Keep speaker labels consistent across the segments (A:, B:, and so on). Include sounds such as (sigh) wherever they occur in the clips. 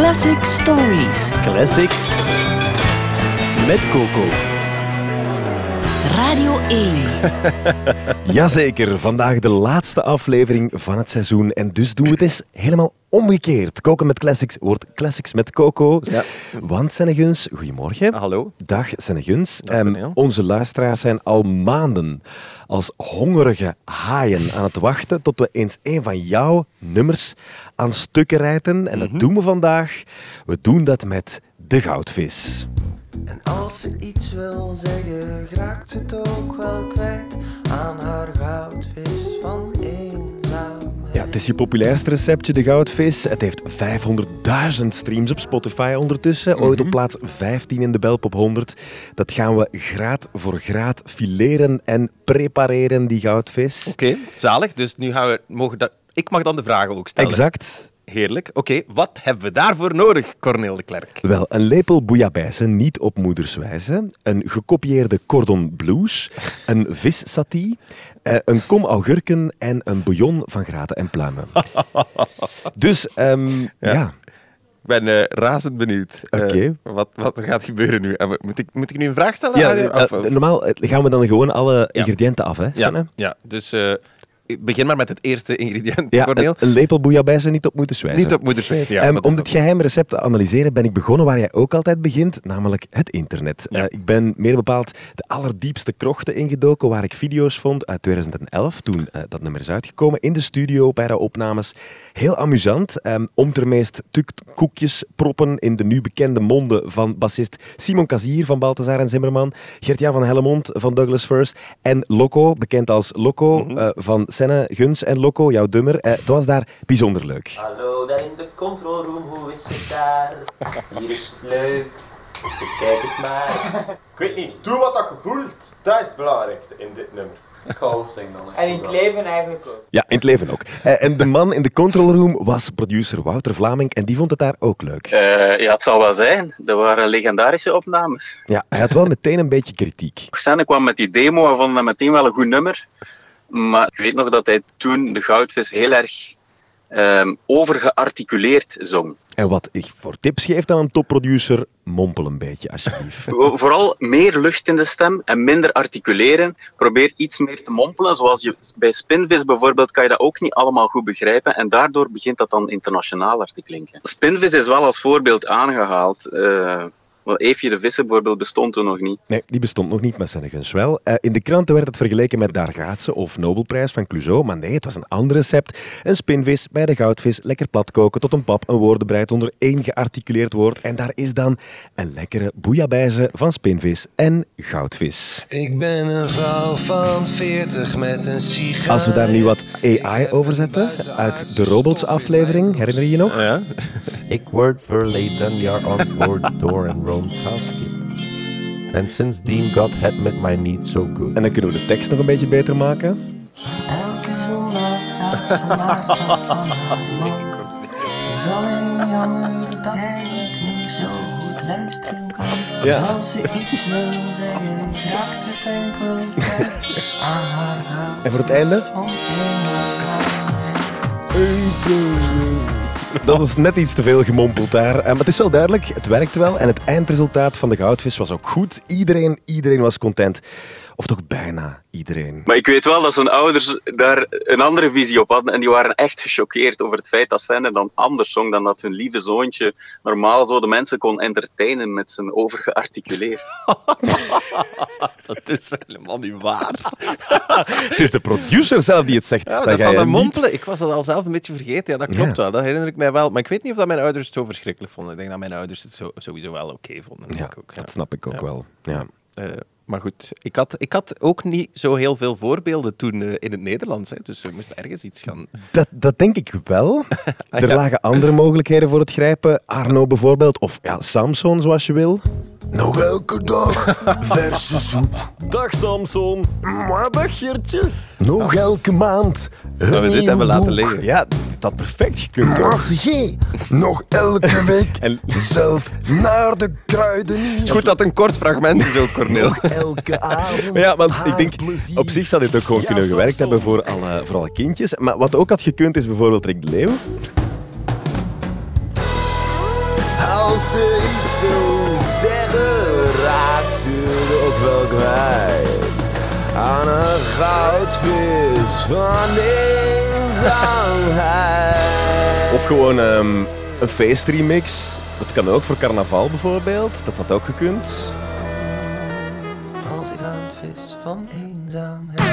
A: Classic Stories.
B: Classics met Coco.
A: Radio 1. (laughs)
C: Jazeker, vandaag de laatste aflevering van het seizoen. En dus doen we het eens helemaal omgekeerd. Koken met classics wordt classics met Coco.
B: Ja.
C: Want Senneguns, goedemorgen.
B: Hallo.
C: Dag Senneguns. Ehm,
B: Cornel.
C: onze luisteraars zijn al maanden als hongerige haaien aan het wachten tot we eens een van jouw nummers aan stukken rijten. En
B: Mhm.
C: dat doen we vandaag. We doen dat met de goudvis.
D: En als ze iets wil zeggen, raakt ze het ook wel kwijt aan haar goudvis van
C: het is je populairste receptje, de goudvis. Het heeft 500.000 streams op Spotify ondertussen.
B: Mhm.
C: Ooit op plaats 15 in de Belp op 100. Dat gaan we graad voor graad fileren en prepareren, die goudvis.
B: Oké, zalig. Dus nu gaan we, mogen dat, ik mag dan de vragen ook stellen.
C: Exact.
B: Heerlijk. Oké, wat hebben we daarvoor nodig, Cornel de Klerk?
C: Wel, een lepel bouillabaisse, niet op moederswijze. Een gekopieerde cordon blues. Een vissatie. eh, een kom augurken en een bouillon van graten en pluimen. (laughs) Dus, ehm, ja.
B: Ik ben eh, razend benieuwd eh,
C: Oké.
B: wat, wat er gaat gebeuren nu. Moet, ik, moet ik nu een vraag stellen?
C: Ja,
B: Of- of-
C: normaal gaan we dan gewoon alle ingrediënten af, hè?
B: ja, ja, dus begin maar met het eerste ingrediënt,
C: Ja, een, een lepel bouillabaisse niet op moederswijze.
B: Niet op moeders weten, ja.
C: Ehm, om dit geheime recept te analyseren ben ik begonnen waar jij ook altijd begint, namelijk het internet.
B: Ja.
C: Eh, ik ben meer bepaald de allerdiepste krochten ingedoken waar ik video's vond uit 2011, toen eh, dat nummer is uitgekomen, in de studio bij de opnames. Heel amusant. Ehm, om ter meest tukt koekjes proppen in de nu bekende monden van bassist Simon Kazier van Balthazar en Zimmerman, Gert-Jan van Hellemond van Douglas First en Loco, bekend als Loco eh, van Senne, Guns en Loco, jouw dummer. Eh, het was daar bijzonder leuk.
E: Hallo, daar in de control room, hoe is het daar? Hier is het leuk. Bekijk het maar.
F: Ik weet niet, doe wat dat je voelt. Dat is het belangrijkste in dit nummer. Ik ga zingen dan.
E: En in het leven eigenlijk ook.
C: Ja, in het leven ook. Eh, en de man in de control room was producer Wouter Vlaming en die vond het daar ook leuk.
G: Eh, ja, het zal wel zijn. Dat waren legendarische opnames.
C: Ja, hij had wel meteen een beetje kritiek.
G: Xenne kwam met die demo en vond dat meteen wel een goed nummer. Maar ik weet nog dat hij toen de goudvis heel erg ehm, overgearticuleerd zong.
C: En wat ik voor tips geef aan een topproducer, mompel een beetje alsjeblieft. (laughs)
G: Vo- Vooral meer lucht in de stem en minder articuleren. Probeer iets meer te mompelen. Zoals je bij Spinvis bijvoorbeeld kan je dat ook niet allemaal goed begrijpen. En daardoor begint dat dan internationaler te klinken. Spinvis is wel als voorbeeld aangehaald. eh want Eefje de Vissen bijvoorbeeld bestond toen nog niet.
C: Nee, die bestond nog niet, maar Sennegens wel. Eh, in de kranten werd het vergeleken met Daar gaat ze of Nobelprijs van Clouseau, maar nee, het was een ander recept. Een spinvis bij de goudvis, lekker plat koken tot een pap, een woordenbreid onder één gearticuleerd woord. En daar is dan een lekkere bouillabaisse van spinvis en goudvis.
D: Ik ben een vrouw van 40 met een sigaar.
C: Als we daar nu wat AI over zetten, uit de Robots-aflevering, herinner je je nog?
B: Ja?
H: Ik word verleden jaar on board door en Rome taskip. En sindsdien God het met mij niet zo goed.
C: En dan kunnen we de tekst nog een beetje beter maken.
D: Elke zondag gaat pad van haar man. Het is alleen jammer dat hij het niet zo goed luisteren kan.
C: Ja.
D: Als ze iets wil zeggen, raakt het enkel aan haar.
C: En voor het einde? Dat was net iets te veel gemompeld daar. Eh, Maar het is wel duidelijk, het werkt wel. En het eindresultaat van de goudvis was ook goed. Iedereen, iedereen was content. Of toch bijna iedereen.
G: Maar ik weet wel dat zijn ouders daar een andere visie op hadden. En die waren echt gechoqueerd over het feit dat Senne dan anders zong dan dat hun lieve zoontje normaal zo de mensen kon entertainen met zijn overgearticuleerd. (laughs)
B: Dat is helemaal niet waar. (laughs)
C: Het is de producer zelf die het zegt.
B: Ja,
C: Dat
B: van
C: niet-
B: mompelen, ik was dat al zelf een beetje vergeten. Ja, dat klopt
C: Ja.
B: wel, dat herinner ik mij wel. Maar ik weet niet of dat mijn ouders het zo verschrikkelijk vonden. Ik denk dat mijn ouders het zo, sowieso wel oké vonden.
C: Ja,
B: Ik ook, ja.
C: dat snap ik ook
B: Ja.
C: wel. Ja.
B: Eh, maar goed, ik had, ik had ook niet zo heel veel voorbeelden toen eh, in het Nederlands. Hè, dus we moesten ergens iets gaan...
C: Dat, dat denk ik wel. (laughs) Er
B: ja.
C: lagen andere mogelijkheden voor het grijpen. Arno bijvoorbeeld, of ja, Samson zoals je wil.
D: Nog elke dag (laughs) verse soep.
C: Dag Samson. Maar dag Gertje. Nog elke maand.
B: Dat we dit hebben laten liggen.
C: Ja, dat had perfect gekund. hoor.
D: Jij nog elke (laughs) week
C: En-
D: zelf naar de kruidenier.
B: Het is goed dat het een kort fragment is ook, Cornel.
D: Elke avond.
C: Maar ja, want ik denk,
D: plezier.
C: op zich zou dit ook gewoon
D: Ja,
C: kunnen gewerkt
D: zo.
C: hebben voor alle, voor alle kindjes. Maar wat ook had gekund is bijvoorbeeld Rick de Leeuw. Als ze iets wil zeggen, raakt ze ook wel kwijt. Aan een goudvis van eenzaamheid. Of gewoon ehm, een feestremix. Dat kan ook voor carnaval bijvoorbeeld. Dat had ook gekund.
D: Als die goudvis van eenzaamheid.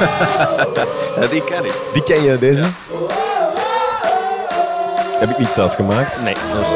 D: (laughs)
B: Ja, die ken ik.
C: Die ken je, deze? Heb ik niet zelf gemaakt.
B: Nee, dat is...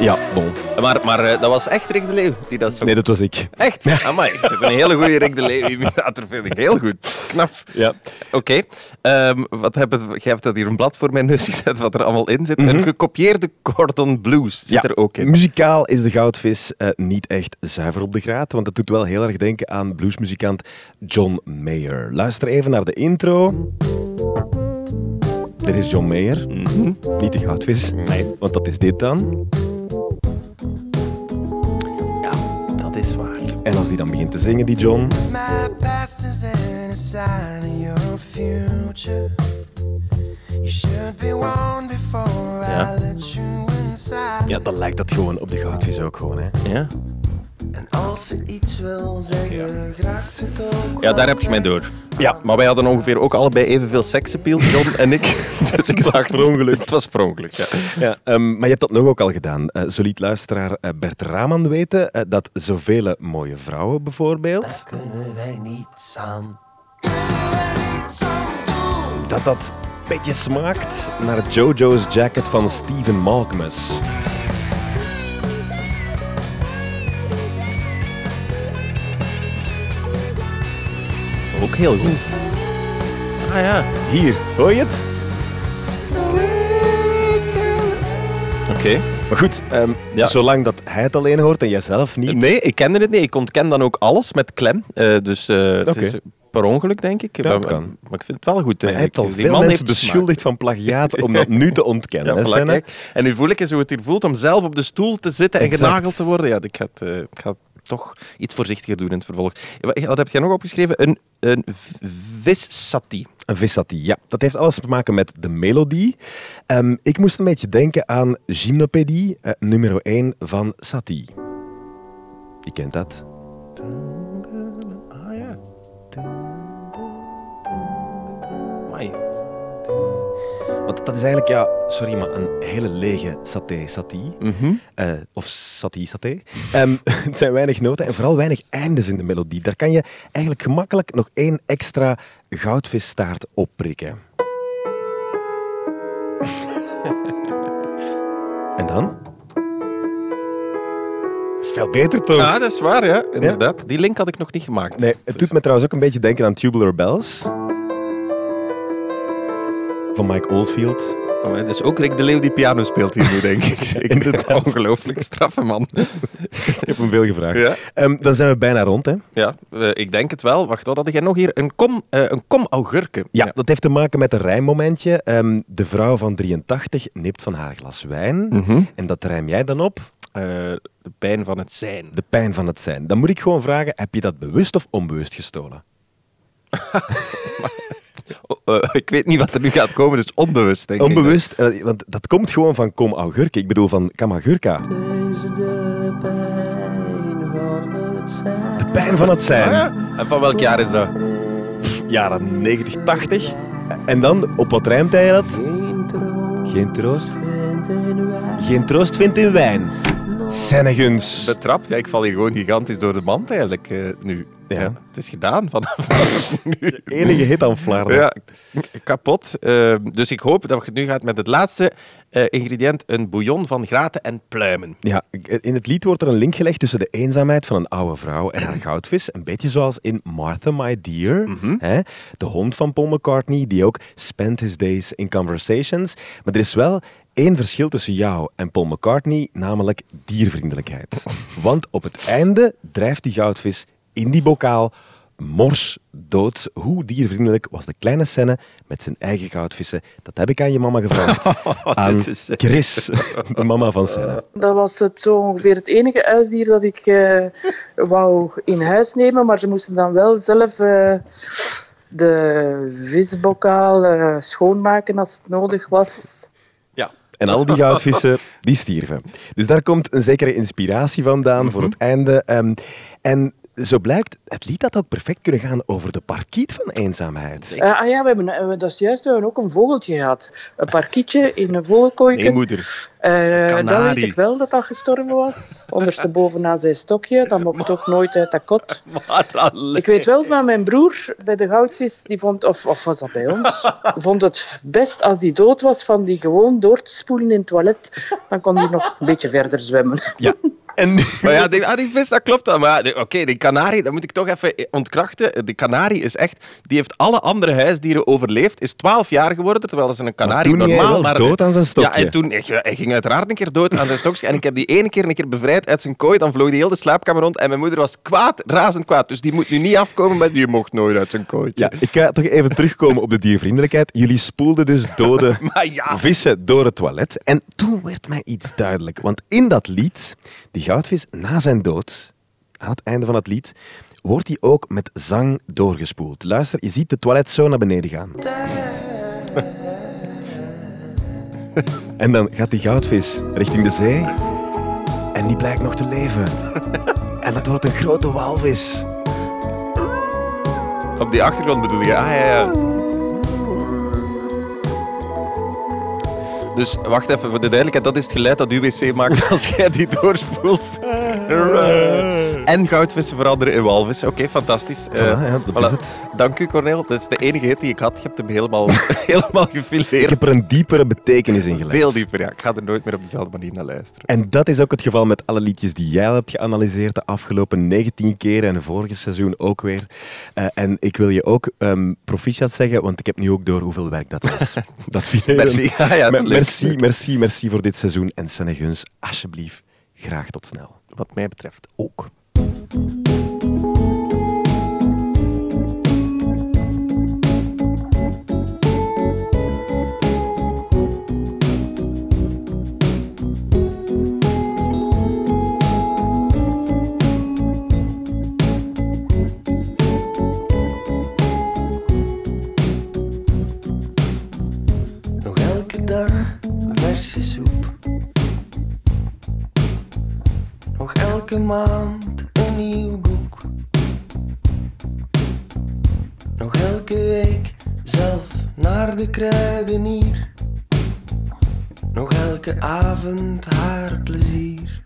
C: Ja, bon.
B: Maar, maar eh, dat was echt Rick de Leeuw die dat zo...
C: Nee, dat was ik.
B: Echt? Amai, ik zit een hele goede Rick de Leeuw-imitator, vind ik. Heel goed. Knap.
C: Ja.
B: Oké. Ehm, wat jij hebt dat hier een blad voor mijn neus gezet, wat er allemaal in zit. Een gekopieerde Cordon Blues zit
C: Ja,
B: er ook in.
C: Muzikaal is de goudvis eh, niet echt zuiver op de graad, want dat doet wel heel erg denken aan bluesmuzikant John Mayer. Luister even naar de intro. Dit is John Mayer, niet de goudvis,
B: Nee.
C: want dat is dit dan.
B: Is waar.
C: En als die dan begint te zingen, die John,
D: My past isn't a sign of your future. You should be warned before
B: Ja.
D: I let you inside.
C: ja, dan lijkt dat gewoon op de goudvis ook gewoon. Hè.
B: Ja?
D: En als ze iets wil zeggen, graag het ook.
B: ja, daar heb je mij door. Ja, maar wij hadden ongeveer ook allebei evenveel seksappeal, John (laughs) en ik. Dus ik dacht,
C: per ongeluk.
B: Het was per ongeluk, ja.
C: Ja, ehm, maar je hebt dat nog ook al gedaan. Eh zo liet luisteraar eh, Bert Raman weten eh, dat zoveel mooie vrouwen bijvoorbeeld,
D: Kunnen wij niets aan.
C: dat dat een beetje smaakt naar Jojo's Jacket van Steven Malkmus.
B: Ook heel goed. Ah ja.
C: Hier, hoor je het?
B: Oké.
C: Maar goed, ehm,
B: Ja.
C: zolang dat hij het alleen hoort en jijzelf niet.
B: Nee, ik kende het niet. Ik ontken dan ook alles met klem. Eh, dus eh, het is per ongeluk, denk ik.
C: Ja,
B: maar,
C: kan.
B: maar ik vind het wel goed.
C: Hij heeft al.
B: Die
C: veel
B: man
C: mensen
B: heeft
C: beschuldigd van plagiaat om dat nu te ontkennen. (laughs)
B: Ja,
C: hè,
B: voilà. En nu voel ik eens hoe het hier voelt om zelf op de stoel te zitten en genageld te worden. Ja, ik ga, het, eh, ik ga het toch iets voorzichtiger doen in het vervolg. Wat wat heb jij nog opgeschreven? Een, een vissati.
C: Een vissati, ja. Dat heeft alles te maken met de melodie. Ehm, ik moest een beetje denken aan Gymnopédie, eh, nummer 1 van Satie. Je kent dat.
B: Ah ja. Amai.
C: Want dat is eigenlijk, ja, sorry, maar een hele lege saté satie.
B: Mhm.
C: Eh, of satie saté. Ehm, (laughs) het zijn weinig noten en vooral weinig eindes in de melodie. Daar kan je eigenlijk gemakkelijk nog één extra goudvisstaart opprikken. (laughs) en dan? is veel beter toch?
B: Ja, dat is waar, ja. Inderdaad. Die link had ik nog niet gemaakt.
C: Nee, het doet me trouwens ook een beetje denken aan Tubular Bells. Van Mike Oldfield.
B: Oh, dat is ook Rick de Leeuw die piano speelt hier nu, (laughs) denk ik. Zeker. Ongelooflijk straffe man.
C: Ik heb hem veel gevraagd.
B: Ja.
C: Ehm, dan zijn we bijna rond, hè?
B: Ja, eh, ik denk het wel. Wacht, wat had jij nog hier? Een kom, eh, een kom augurken.
C: Ja, dat heeft te maken met een rijmmomentje. Ehm, de vrouw van 83 nipt van haar glas wijn.
B: Mhm.
C: En dat rijm jij dan op?
B: Eh, de pijn van het zijn.
C: De pijn van het zijn. Dan moet ik gewoon vragen, heb je dat bewust of onbewust gestolen? (laughs)
B: Oh, eh, ik weet niet wat er nu gaat komen, dus onbewust, denk ik.
C: Onbewust, eh, want dat komt gewoon van kom augurken. Ik bedoel van kamagurka.
D: Is de pijn van het zijn.
C: De pijn van het zijn.
B: Ah, ja. En van welk jaar is dat?
C: Jaren 90, 80. En dan, op wat rijmt hij dat?
D: Geen troost
C: Geen troost.
D: vindt in wijn.
C: Geen troost vindt in wijn. Senneguns.
B: Betrapt? Ja, ik val hier gewoon gigantisch door de mand eigenlijk eh, nu.
C: Ja.
B: het is gedaan vanaf, (laughs) nu.
C: Enige hit aan Vlaanderen.
B: Ja, kapot. Eh, dus ik hoop dat het nu gaat met het laatste eh, ingrediënt, een bouillon van graten en pluimen.
C: Ja, in het lied wordt er een link gelegd tussen de eenzaamheid van een oude vrouw en haar goudvis. Een beetje zoals in Martha, My Dear. Hè? De hond van Paul McCartney, die ook spent his days in conversations. Maar er is wel één verschil tussen jou en Paul McCartney, namelijk diervriendelijkheid. Want op het einde drijft die goudvis in die bokaal mors dood. Hoe diervriendelijk was de kleine scène met zijn eigen goudvissen? Dat heb ik aan je mama gevraagd. (laughs) aan Chris, (laughs) de mama van Senne.
I: Dat was het zo ongeveer het enige huisdier dat ik eh, wou in huis nemen. Maar ze moesten dan wel zelf eh, de visbokaal eh, schoonmaken als het nodig was.
C: En al die goudvissen, (laughs) die stierven. Dus daar komt een zekere inspiratie vandaan voor het einde. Ehm, en zo blijkt, het lied had ook perfect kunnen gaan over de parkiet van eenzaamheid.
I: Eh, ah ja, we hebben, eh, dat is juist, we hebben ook een vogeltje gehad. Een parkietje in een vogelkooitje.
B: Nee, moeder.
I: Eh, dat
B: Kanarie.
I: weet ik wel dat dat gestorven was. (laughs) Ondersteboven aan zijn stokje. Dat mocht ook nooit uit dat kot. (laughs) Ik weet wel van mijn broer bij de goudvis, die vond, of, of was dat bij ons, (laughs) vond het best als die dood was van die gewoon door te spoelen in het toilet. Dan kon die nog een beetje verder zwemmen.
C: Ja. En
B: Maar ja, die, ah, die vis, dat klopt wel. Maar oké, die kanarie, dat moet ik toch even ontkrachten. Die kanarie is echt... Die heeft alle andere huisdieren overleefd. Is 12 jaar geworden, terwijl ze een kanarie
C: toen hij
B: normaal...
C: wel
B: naar-
C: dood aan zijn stokje.
B: Ja, en toen... Hij, hij ging uiteraard een keer dood aan zijn stokje. En ik heb die ene keer een keer bevrijd uit zijn kooi. Dan vloog die heel de slaapkamer rond. En mijn moeder was kwaad, razend kwaad. Dus die moet nu niet afkomen met... Die mocht nooit uit zijn kooitje.
C: ja, ik ga toch even terugkomen op de diervriendelijkheid. Jullie spoelden dus dode (laughs)
B: Maar ja...
C: vissen door het toilet. En toen werd mij iets duidelijk. Want in dat lied, die goudvis na zijn dood, aan het einde van het lied, wordt hij ook met zang doorgespoeld. Luister, je ziet de toilet zo naar beneden gaan. (laughs) En dan gaat die goudvis richting de zee. En die blijkt nog te leven. (laughs) En dat wordt een grote walvis.
B: Op die achtergrond bedoel je? Ah, ja, ja. Dus wacht even, voor de duidelijkheid, dat is het geluid dat uw wc maakt (laughs) als jij die doorspoelt. (laughs) En goudvissen veranderen in walvissen. Oké, fantastisch. Eh,
C: ja, dat is het.
B: Dank u, Cornel. Dat is de enige hit die ik had. Je hebt hem helemaal, (laughs) helemaal
C: Ik
B: gefileerd.
C: heb er een diepere betekenis in gelegd.
B: Veel dieper, ja. Ik ga er nooit meer op dezelfde manier naar luisteren.
C: En dat is ook het geval met alle liedjes die jij hebt geanalyseerd de afgelopen 19 keer en vorige seizoen ook weer. Eh, en ik wil je ook ehm, proficiat zeggen, want ik heb nu ook door hoeveel werk dat was. (laughs) dat fileren.
B: Merci. Ja, ja, leuk.
C: merci, merci, merci voor dit seizoen. En Seneguns, alsjeblieft, graag tot snel.
B: Wat mij betreft ook.
D: thank you naar de kruidenier. Nog elke avond haar plezier.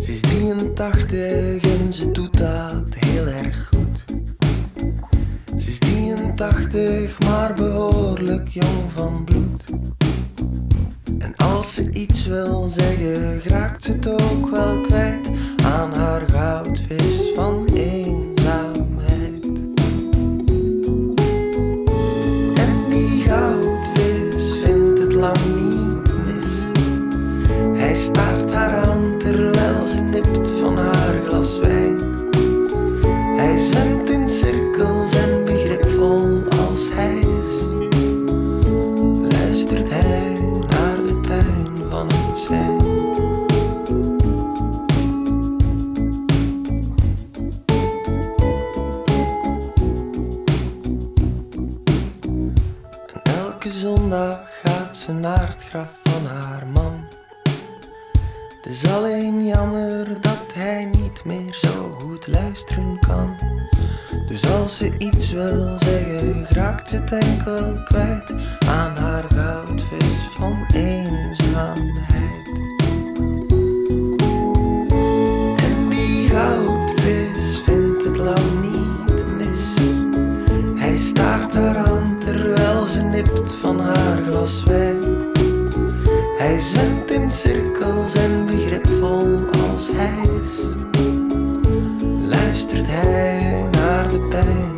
D: Ze is 83 en ze doet dat heel erg goed. Ze is 83, maar behoorlijk jong van bloed. En als ze iets wil zeggen, raakt ze het ook wel kwijt aan haar goudvis zondag gaat ze naar het graf van haar man. Het is alleen jammer dat hij niet meer zo goed luisteren kan. Dus als ze iets wil zeggen, raakt ze het enkel kwijt aan haar goudvis van eenzaamheid. Hij zwemt in cirkels en begripvol als hij is. Luistert hij naar de pijn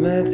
D: met